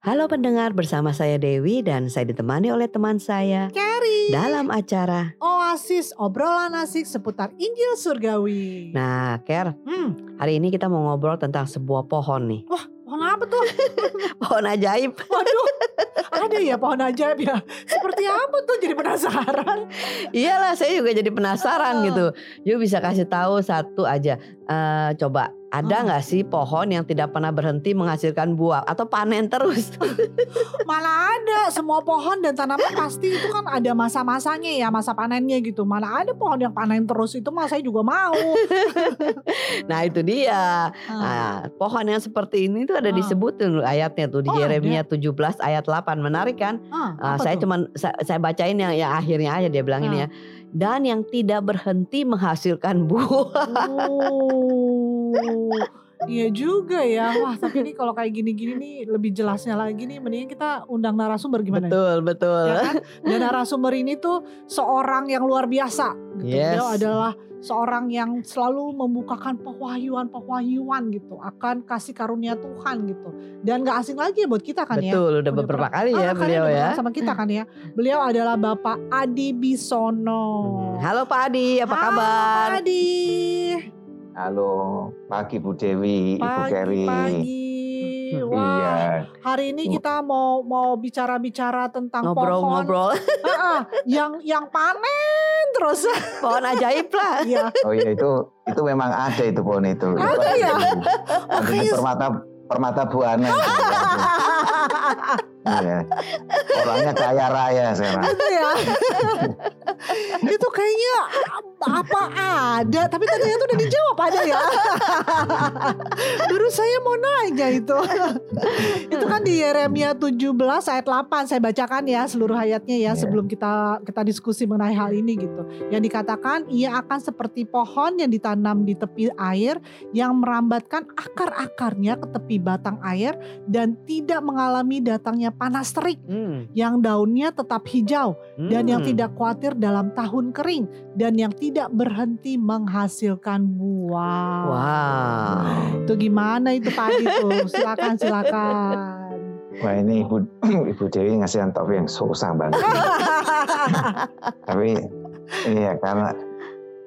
Halo pendengar, bersama saya Dewi dan saya ditemani oleh teman saya Carrie. dalam acara. Oasis obrolan asik seputar Injil Surgawi. Nah, Ker, Hmm, hari ini kita mau ngobrol tentang sebuah pohon nih. pohon apa tuh? Pohon ajaib. Waduh, ada ya pohon ajaib ya. Seperti apa tuh? Jadi penasaran. Iyalah, saya juga jadi penasaran Ah. gitu. Yuk bisa kasih tahu satu aja. Eh, coba, ada Ah. nggak sih pohon yang tidak pernah berhenti menghasilkan buah atau panen terus? Malah ada semua pohon dan tanaman pasti itu kan ada masa-masanya ya, masa panennya gitu. Mana ada pohon yang panen terus itu mah saya juga mau. nah itu dia. Ah. Nah, pohon yang seperti ini tuh ada Ah. disebutin ayatnya tuh di Oh? Yeremia 17 ayat 8. Menarik kan? Ah, apa saya tuh? cuman saya, saya bacain yang, yang akhirnya aja dia bilang ini ya. Dan yang tidak berhenti menghasilkan buah. Oh, iya juga ya. Wah, tapi ini kalau kayak gini-gini nih lebih jelasnya lagi nih mendingan kita undang narasumber gimana? betul, betul. Ya kan? Dan narasumber ini tuh seorang yang luar biasa. Gitu. Yes. Beliau adalah seorang yang selalu membukakan pewahyuan-pewahyuan gitu akan kasih karunia Tuhan gitu. Dan gak asing lagi ya buat kita kan ya. betul, udah beberapa kali ya Ah, beliau ya. sama kita kan ya. Beliau adalah Bapak Adi Bisono. Hmm. Halo Pak Adi, apa Halo, kabar? Pak Adi. Halo, pagi Bu Dewi, Ibu Keri. Pagi-pagi. Wah, Iya, hari ini kita mau mau bicara-bicara tentang pohon Ngobrol-ngobrol, Ah, ah, yang yang panen terus. pohon ajaib lah. Iya. oh iya itu itu memang ada itu pohon itu. Ada ya? Ada di Makanya- permata permata buana. Iya. Orangnya kaya raya sekarang. Itu ya. itu kayaknya apa ada, tapi ternyata udah dijawab ada ya. Baru saya mau nanya itu. itu kan di Yeremia 17 ayat 8 saya bacakan ya seluruh ayatnya ya Iya. sebelum kita kita diskusi mengenai hal ini gitu. Yang dikatakan ia akan seperti pohon yang ditanam di tepi air yang merambatkan akar-akarnya ke tepi batang air dan tidak mengalami datangnya panas terik Hmm, yang daunnya tetap hijau dan yang hmm. tidak khawatir dalam tahun kering dan yang tidak berhenti menghasilkan buah. Wow. Itu gimana itu padi tuh? Silakan silakan. Wah ini Ibu Ibu Dewi ngasih topik yang susah banget. Tapi iya karena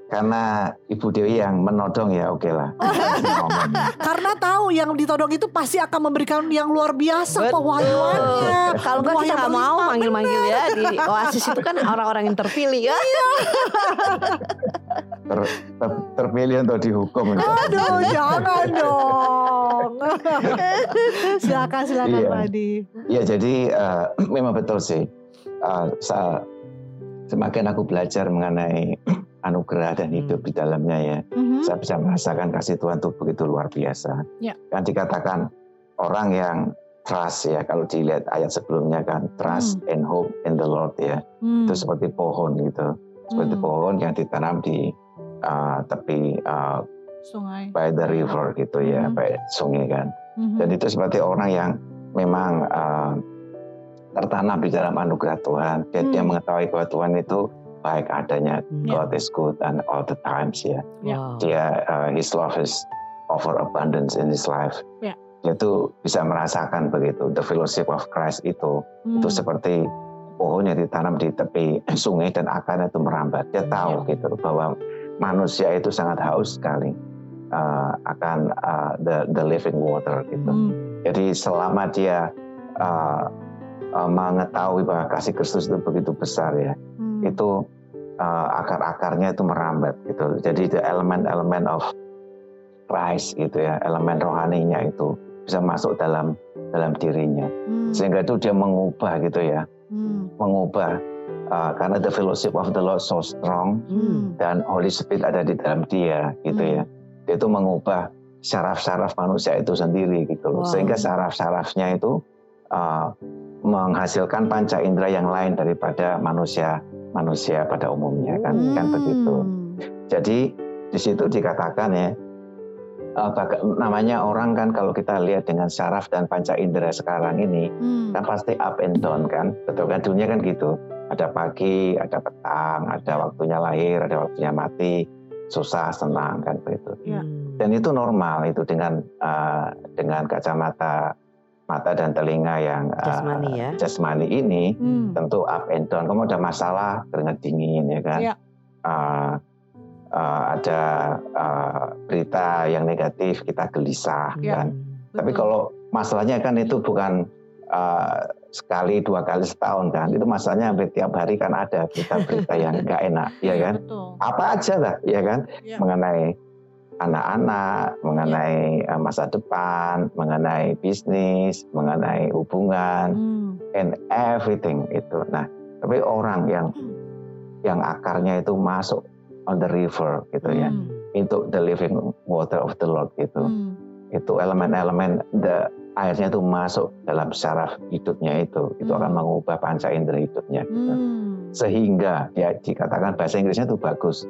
karena Ibu Dewi yang menodong ya oke lah. Ngomong. Karena tahu yang ditodong itu pasti akan memberikan yang luar biasa Betul. pewahyuannya. Kalau Buah kita nggak mau manggil-manggil ya di Oasis itu kan orang-orang yang terpilih ya. Ter, ter- terpilih untuk dihukum. Aduh, jangan dong. silakan silakan Iya. Pak Adi. Ya jadi eh, memang betul sih. Sa- semakin aku belajar mengenai anugerah dan hidup di dalamnya ya, Mhm. saya bisa merasakan kasih Tuhan itu begitu luar biasa. Ya. Kan dikatakan orang yang trust ya, kalau dilihat ayat sebelumnya kan trust and hope in the Lord ya, Hmm. itu seperti pohon gitu, seperti Hmm. pohon yang ditanam di eh, tepi eh, Sungai. by the river gitu ya, Hmm. by sungai kan. Mhm. Dan itu seperti orang yang memang uh, tertanam di dalam anugerah Tuhan. Dan dia Hmm. mengetahui bahwa Tuhan itu baik adanya. Hmm. God is good and all the times ya. Ya. Wow. Dia uh, His love is over abundance in His life. Ya. Dia tuh bisa merasakan begitu. The fellowship of Christ itu Hmm. itu seperti pohon yang ditanam di tepi sungai dan akarnya itu merambat. Dia tahu Ya. gitu bahwa manusia itu sangat haus sekali uh, akan uh, the the living water gitu. Hmm. Jadi selama dia uh, uh, mengetahui bahwa kasih Kristus itu begitu besar ya, Hmm. itu uh, akar-akarnya itu merambat gitu. Jadi the elemen-elemen of Christ gitu ya, elemen rohaninya itu bisa masuk dalam dalam dirinya. Hmm. Sehingga itu dia mengubah gitu ya, Hmm. mengubah uh, karena the fellowship of the Lord so strong Hmm. dan Holy Spirit ada di dalam dia gitu Hmm. ya. Dia itu mengubah saraf-saraf manusia itu sendiri gitu loh. Wow. Sehingga saraf-sarafnya itu uh, menghasilkan panca indera yang lain daripada manusia manusia pada umumnya kan kan Hmm. begitu. Jadi di situ dikatakan ya uh, baga- namanya orang kan kalau kita lihat dengan saraf dan panca indera sekarang ini Hmm. kan pasti up and down kan betul kan dunia kan gitu ada pagi ada petang ada waktunya lahir ada waktunya mati susah senang kan begitu. Hmm. dan itu normal itu dengan uh, dengan kacamata mata dan telinga yang uh, Jasmani ya. jasmani ini Hmm. tentu up and down. Kamu ada masalah keringat dingin ya kan. Iya. Uh, uh, ada uh, berita yang negatif kita gelisah Iya. kan. Tapi Betul. kalau masalahnya kan itu bukan uh, sekali dua kali setahun kan. Itu masalahnya hampir tiap hari kan ada berita-berita yang nggak enak ya kan. Betul. Apa aja lah ya kan Iya. mengenai anak-anak, mengenai uh, masa depan, mengenai bisnis, mengenai hubungan Hmm. and everything itu. Nah, tapi orang yang yang akarnya itu masuk on the river gitu ya, Hmm. into the living water of the Lord gitu. Hmm. Itu elemen-elemen the airnya itu masuk dalam syaraf hidupnya itu, itu akan Hmm. mengubah panca indera hidupnya. gitu. Hmm. Sehingga ya dikatakan bahasa Inggrisnya itu bagus.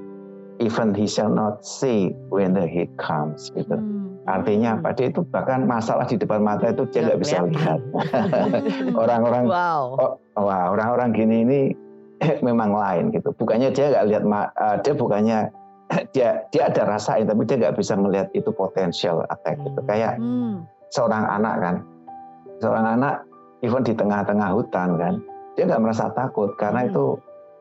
Even he shall not see when the heat comes gitu. Hmm. Artinya apa? Dia itu bahkan masalah di depan mata itu dia nggak bisa lihat. Orang-orang Wow. oh, wah orang-orang gini ini memang lain gitu. Bukannya dia nggak lihat, eh, dia bukannya dia dia ada rasain, tapi dia nggak bisa melihat itu potensial attack gitu. Kayak Hmm. seorang anak kan, seorang anak even di tengah-tengah hutan kan, dia nggak merasa takut karena Hmm. itu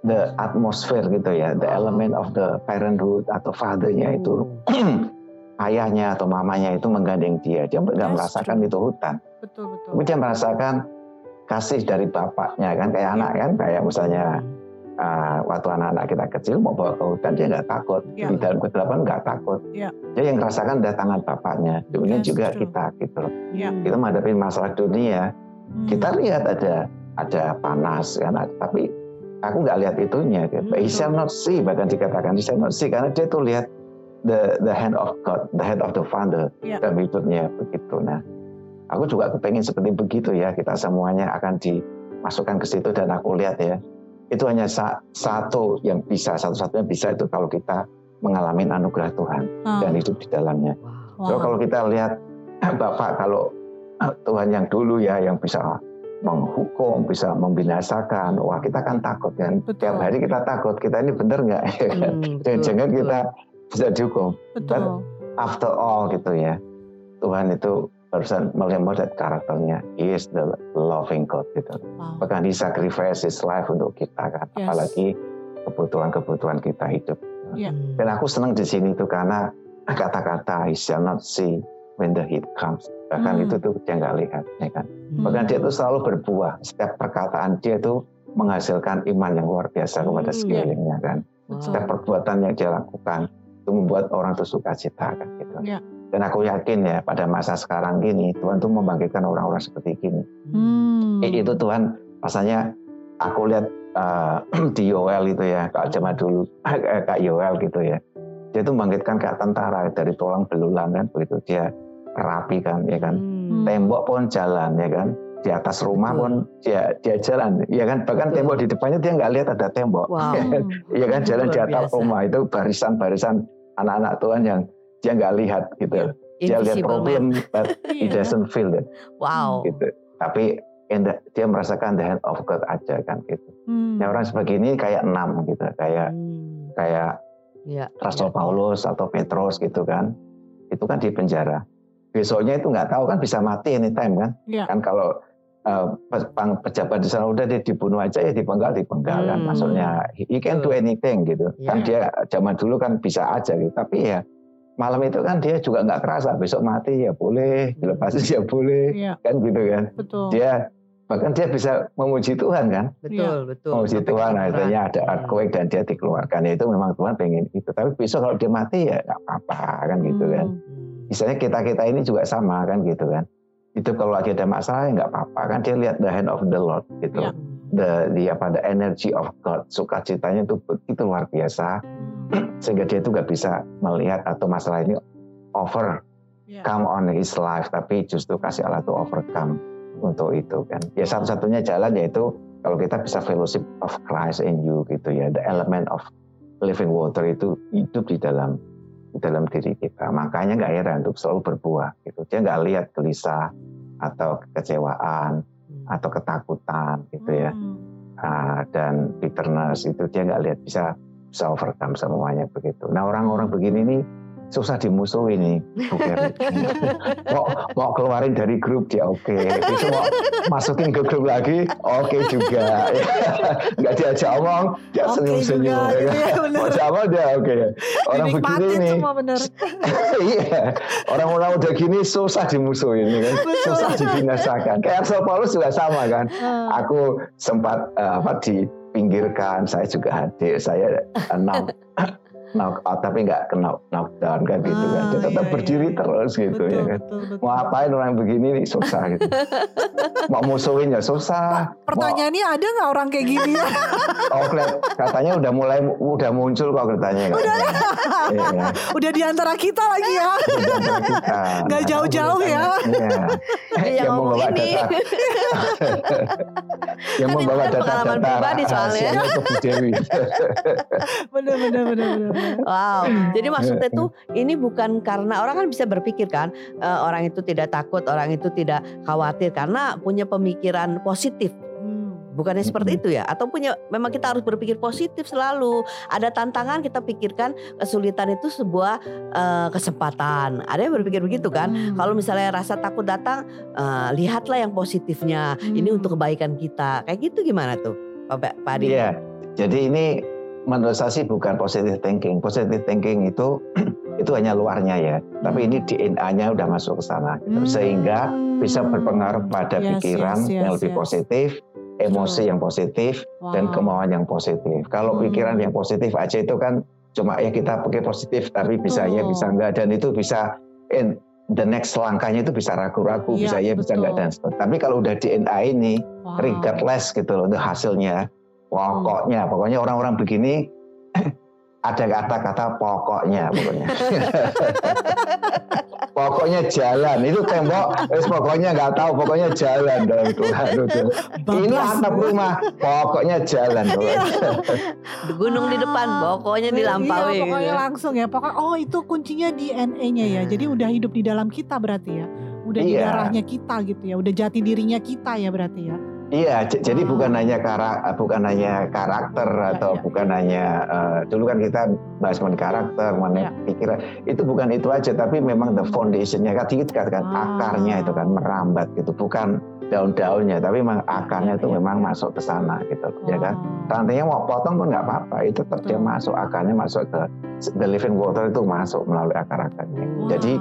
the atmosphere gitu ya, the Oh. element of the parenthood atau fathernya itu ayahnya atau mamanya itu menggandeng dia, dia nggak That's merasakan true. itu hutan. Betul betul. Tapi dia merasakan kasih dari bapaknya kan kayak anak kan kayak misalnya uh, waktu anak-anak kita kecil mau bawa ke hutan dia nggak takut Ya. di dalam kegelapan nggak takut Ya. dia yang merasakan datangan bapaknya demikian That's juga true. kita gitu loh. Ya. kita menghadapi masalah dunia Hmm. kita lihat ada ada panas kan tapi aku nggak lihat itunya gitu. Hmm, he shall not see bahkan dikatakan he shall not see karena dia tuh lihat the the hand of God the hand of the Father Ya. dalam hidupnya begitu nah aku juga kepengen seperti begitu ya kita semuanya akan dimasukkan ke situ dan aku lihat ya itu hanya sa- satu yang bisa satu-satunya bisa itu kalau kita mengalami anugerah Tuhan Ah. dan hidup di dalamnya Wow. So, kalau kita lihat Bapak kalau Tuhan yang dulu ya yang bisa menghukum, bisa membinasakan, wah kita kan takut kan. Betul. Tiap hari kita takut, kita ini benar nggak? Hmm, betul, Jangan-jangan betul. kita bisa dihukum. Betul. After all gitu ya, Tuhan itu person melihat karakternya. He is the loving God gitu. Wow. Bahkan He sacrifice His life untuk kita kan. Yes. Apalagi kebutuhan-kebutuhan kita hidup. Ya. Hmm. Dan aku senang di sini tuh karena kata-kata he shall not see when the heat comes. Bahkan Hmm. itu tuh dia nggak lihat, ya kan. Hmm. Bahkan dia tuh selalu berbuah. Setiap perkataan dia tuh menghasilkan iman yang luar biasa kepada Hmm, sekelilingnya kan. Wow. Setiap perbuatan yang dia lakukan itu membuat orang tuh suka cita kan gitu. Ya. Dan aku yakin ya pada masa sekarang gini Tuhan tuh membangkitkan orang-orang seperti gini. Hmm. I- Itu Tuhan rasanya aku lihat uh, di Yoel itu ya Kak zaman dulu Kak Yoel gitu ya dia tuh membangkitkan kayak tentara dari tulang belulang kan begitu dia rapi kan ya kan Hmm. tembok pun jalan ya kan di atas rumah pun dia dia jalan ya kan bahkan Betul. tembok di depannya dia nggak lihat ada tembok Wow. Ya kan jalan di atas biasa. rumah itu barisan-barisan anak-anak Tuhan yang dia nggak lihat gitu dia lihat problem man. but he Iya. doesn't feel it Wow. gitu tapi the- dia merasakan the hand of God aja kan gitu Hmm. Ya orang sebegini kayak enam gitu, kayak Hmm. kayak Ya. Rasul ya. Paulus atau Petrus gitu kan. Itu kan di penjara. Besoknya itu nggak tahu kan bisa mati anytime kan. Ya. Kan kalau eh, pang- pejabat di sana udah dia dibunuh aja ya dipenggal dipenggal kan. Hmm. Maksudnya he can do anything gitu. Kan dia zaman dulu kan bisa aja gitu. Tapi ya malam itu kan dia juga nggak kerasa besok mati ya boleh, dilepasin ya boleh Iya. kan gitu kan. Betul. Dia bahkan dia bisa memuji Tuhan kan. Betul, betul. Oh, si Sampai Tuhan akhirnya ada Hmm. earthquake dan dia dikeluarkan Ya, itu memang Tuhan pengen itu tapi besok kalau dia mati ya nggak apa-apa kan gitu kan Hmm. Hmm. Misalnya kita kita ini juga sama kan gitu kan. Itu kalau lagi ada masalah ya nggak apa-apa kan. Dia lihat the hand of the Lord gitu. Ya. the the apa the energy of God. Sukacitanya itu begitu luar biasa. Sehingga dia itu nggak bisa melihat atau masalah ini over. Ya. come on his life. Tapi justru kasih Allah itu overcome untuk itu kan. Ya satu-satunya jalan yaitu kalau kita bisa fellowship of Christ in you gitu ya. The element of living water itu hidup di dalam dalam diri kita makanya nggak heran untuk selalu berbuah gitu dia nggak lihat gelisah atau kekecewaan Hmm. atau ketakutan gitu ya Hmm. Ah, dan bitterness itu dia nggak lihat bisa bisa overcome semuanya begitu nah orang-orang begini nih susah dimusuhin nih Bu mau mau keluarin dari grup dia oke. Besok mau masukin ke grup lagi? Oke juga. Nggak diajak omong dia Oke senyum senyum juga, ya, mau sama dia oke. Orang begini nih. iya. Orang orang udah gini susah dimusuhin kan. Susah dibinasakan. Kayak Rasul Paulus juga sama kan. Ah. aku sempat eh, apa dipinggirkan saya juga hadir saya eh, knock knock out tapi nggak kena knockdown kan gitu kan dia Ah, tetap iya, berdiri iya. terus gitu betul, ya kan betul, betul. mau apain orang begini nih susah gitu mau musuhin ya susah Mau- Pertanyaannya ada nggak orang kayak gini? oh keliat- katanya udah mulai udah muncul kok katanya udah iya. Udah di antara kita lagi ya. Nggak Nah, jauh-jauh ya. Iya. Yang ngomong membawa ini. data. yang Kan membawa kan pengalaman data-data pribadi soalnya. rahasianya itu Bu Dewi. Bener bener bener bener. Wow. Jadi maksudnya tuh ini bukan karena orang kan bisa berpikir kan eh, orang itu tidak takut, orang itu tidak khawatir karena punya pemikiran positif. Hmm. Bukannya seperti itu ya? Atau punya memang kita harus berpikir positif selalu. Ada tantangan kita pikirkan kesulitan itu sebuah eh, kesempatan. Ada yang berpikir begitu kan? Hmm. Kalau misalnya rasa takut datang, eh, lihatlah yang positifnya. Ini Hmm. untuk kebaikan kita. Kayak gitu gimana tuh, Pak Pak Adi? Iya. Jadi ini menurut saya sih bukan positive thinking. Positive thinking itu itu hanya luarnya ya. Tapi ini DNA-nya udah masuk ke sana gitu. Hmm. Sehingga bisa berpengaruh pada Yes, pikiran yes, yes, yang lebih yes. positif, emosi Betul. yang positif dan Wow. kemauan yang positif. Kalau Hmm. pikiran yang positif aja itu kan cuma ya kita pakai positif tapi bisa ya Betul. bisa enggak dan itu bisa in the next langkahnya itu bisa ragu-ragu Iya, bisa ya bisa enggak betul. dan seterusnya. Tapi kalau udah DNA ini Wow. regardless gitu loh itu hasilnya pokoknya pokoknya orang-orang begini ada kata-kata pokoknya pokoknya pokoknya jalan itu tembok wis pokoknya nggak tahu pokoknya jalan dalam Tuhan itu ini atap rumah pokoknya jalan pokoknya. Di gunung di depan, Ah, pokoknya dilampaui. Iya, pokoknya gitu. langsung ya. Pokoknya oh itu kuncinya DNA-nya ya. Jadi udah hidup di dalam kita berarti ya. Udah di Iya. darahnya kita gitu ya. Udah jati dirinya kita ya berarti ya. Iya, j- jadi Ah. bukan hanya karak, bukan hanya karakter atau iya. bukan hanya eh, dulu kan kita bahas mengenai karakter, mengenai Iya. pikiran. Itu bukan itu aja, tapi memang the foundationnya kan kita katakan Ah. akarnya itu kan merambat gitu, bukan daun-daunnya, tapi memang akarnya Iya, itu iya, memang iya. masuk ke sana gitu, ya kan. Oh. Rantingnya mau potong pun nggak apa-apa, itu tetap dia masuk akarnya masuk ke the living water itu masuk melalui akar-akarnya. Wow. Jadi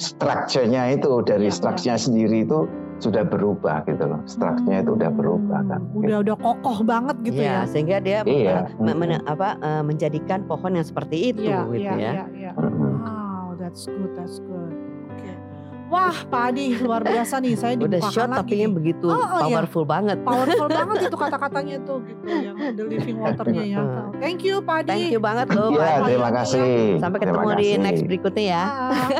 strukturnya itu dari Iya, strukturnya sendiri itu sudah berubah gitu loh. Strukturnya itu udah berubah kan. Hmm, Udah udah kokoh banget gitu Iya, ya. sehingga dia Iya. eh, me- men- apa, eh, menjadikan pohon yang seperti itu Iya, gitu iya, ya. iya, iya. Wow, that's good, that's good. Wah, Pak Adi luar biasa nih. Saya Udah lagi tapi yang begitu Oh, oh, iya. powerful banget. Powerful banget itu kata-katanya tuh gitu yang the living waternya ya. Thank you Pak Adi. Thank you banget loh. Iya, Pak Adi. terima kasih. Sampai Terima ketemu di kasih. next berikutnya ya.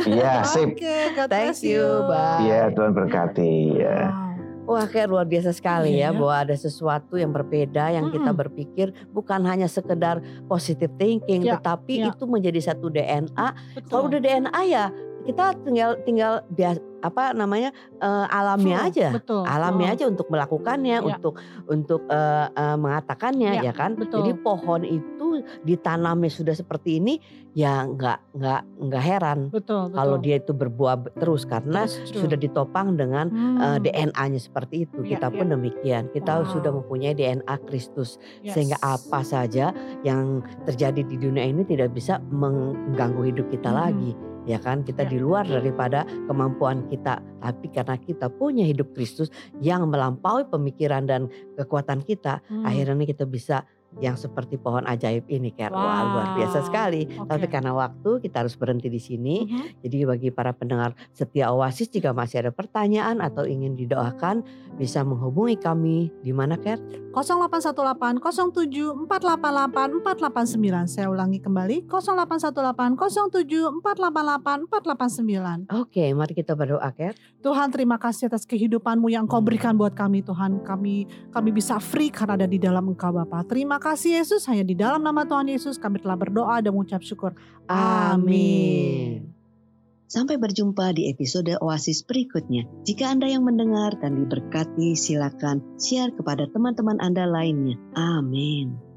Iya, sip. Oke, God Thank you, bye. Iya, Tuhan berkati. Ya. Wow. Wah kayak luar biasa sekali Iya, ya ya. bahwa ada sesuatu yang berbeda yang kita Mm-mm. berpikir bukan hanya sekedar positive thinking Ya, tetapi ya. itu menjadi satu DNA. Betul. Kalau udah DNA ya kita tinggal tinggal bias, apa namanya eh, alami Full, aja. Betul. alami betul. aja untuk melakukannya, Ya. untuk untuk eh, eh, mengatakannya, Ya, ya kan. betul. Jadi pohon itu ditanamnya sudah seperti ini, ya nggak nggak nggak heran Betul, betul. kalau dia itu berbuah be- terus karena true. sudah ditopang dengan Hmm. DNA-nya seperti itu. Ya, Kita pun ya. demikian. Kita Wow. sudah mempunyai DNA Kristus, Yes. sehingga apa saja yang terjadi di dunia ini tidak bisa mengganggu hidup kita Hmm. lagi. Ya kan, kita Ya. di luar daripada kemampuan kita, tapi karena kita punya hidup Kristus yang melampaui pemikiran dan kekuatan kita, Hmm. akhirnya kita bisa yang seperti pohon ajaib ini, Ker. Wah, luar biasa Wow. sekali. Oke. Tapi karena waktu kita harus berhenti di sini. Mhm. Jadi bagi para pendengar setia Oasis jika masih ada pertanyaan atau ingin didoakan bisa menghubungi kami di mana Ker? 0818 07 488 489. Saya ulangi kembali 0818 07 488 489. Oke, mari kita berdoa Ker. Tuhan terima kasih atas kehidupanmu yang Engkau berikan buat kami Tuhan. Kami kami bisa free karena ada di dalam Engkau Bapa. Terima kasih Yesus. Hanya di dalam nama Tuhan Yesus kami telah berdoa dan mengucap syukur. Amin. Sampai berjumpa di episode Oasis berikutnya. Jika Anda yang mendengar dan diberkati, silakan share kepada teman-teman Anda lainnya. Amin.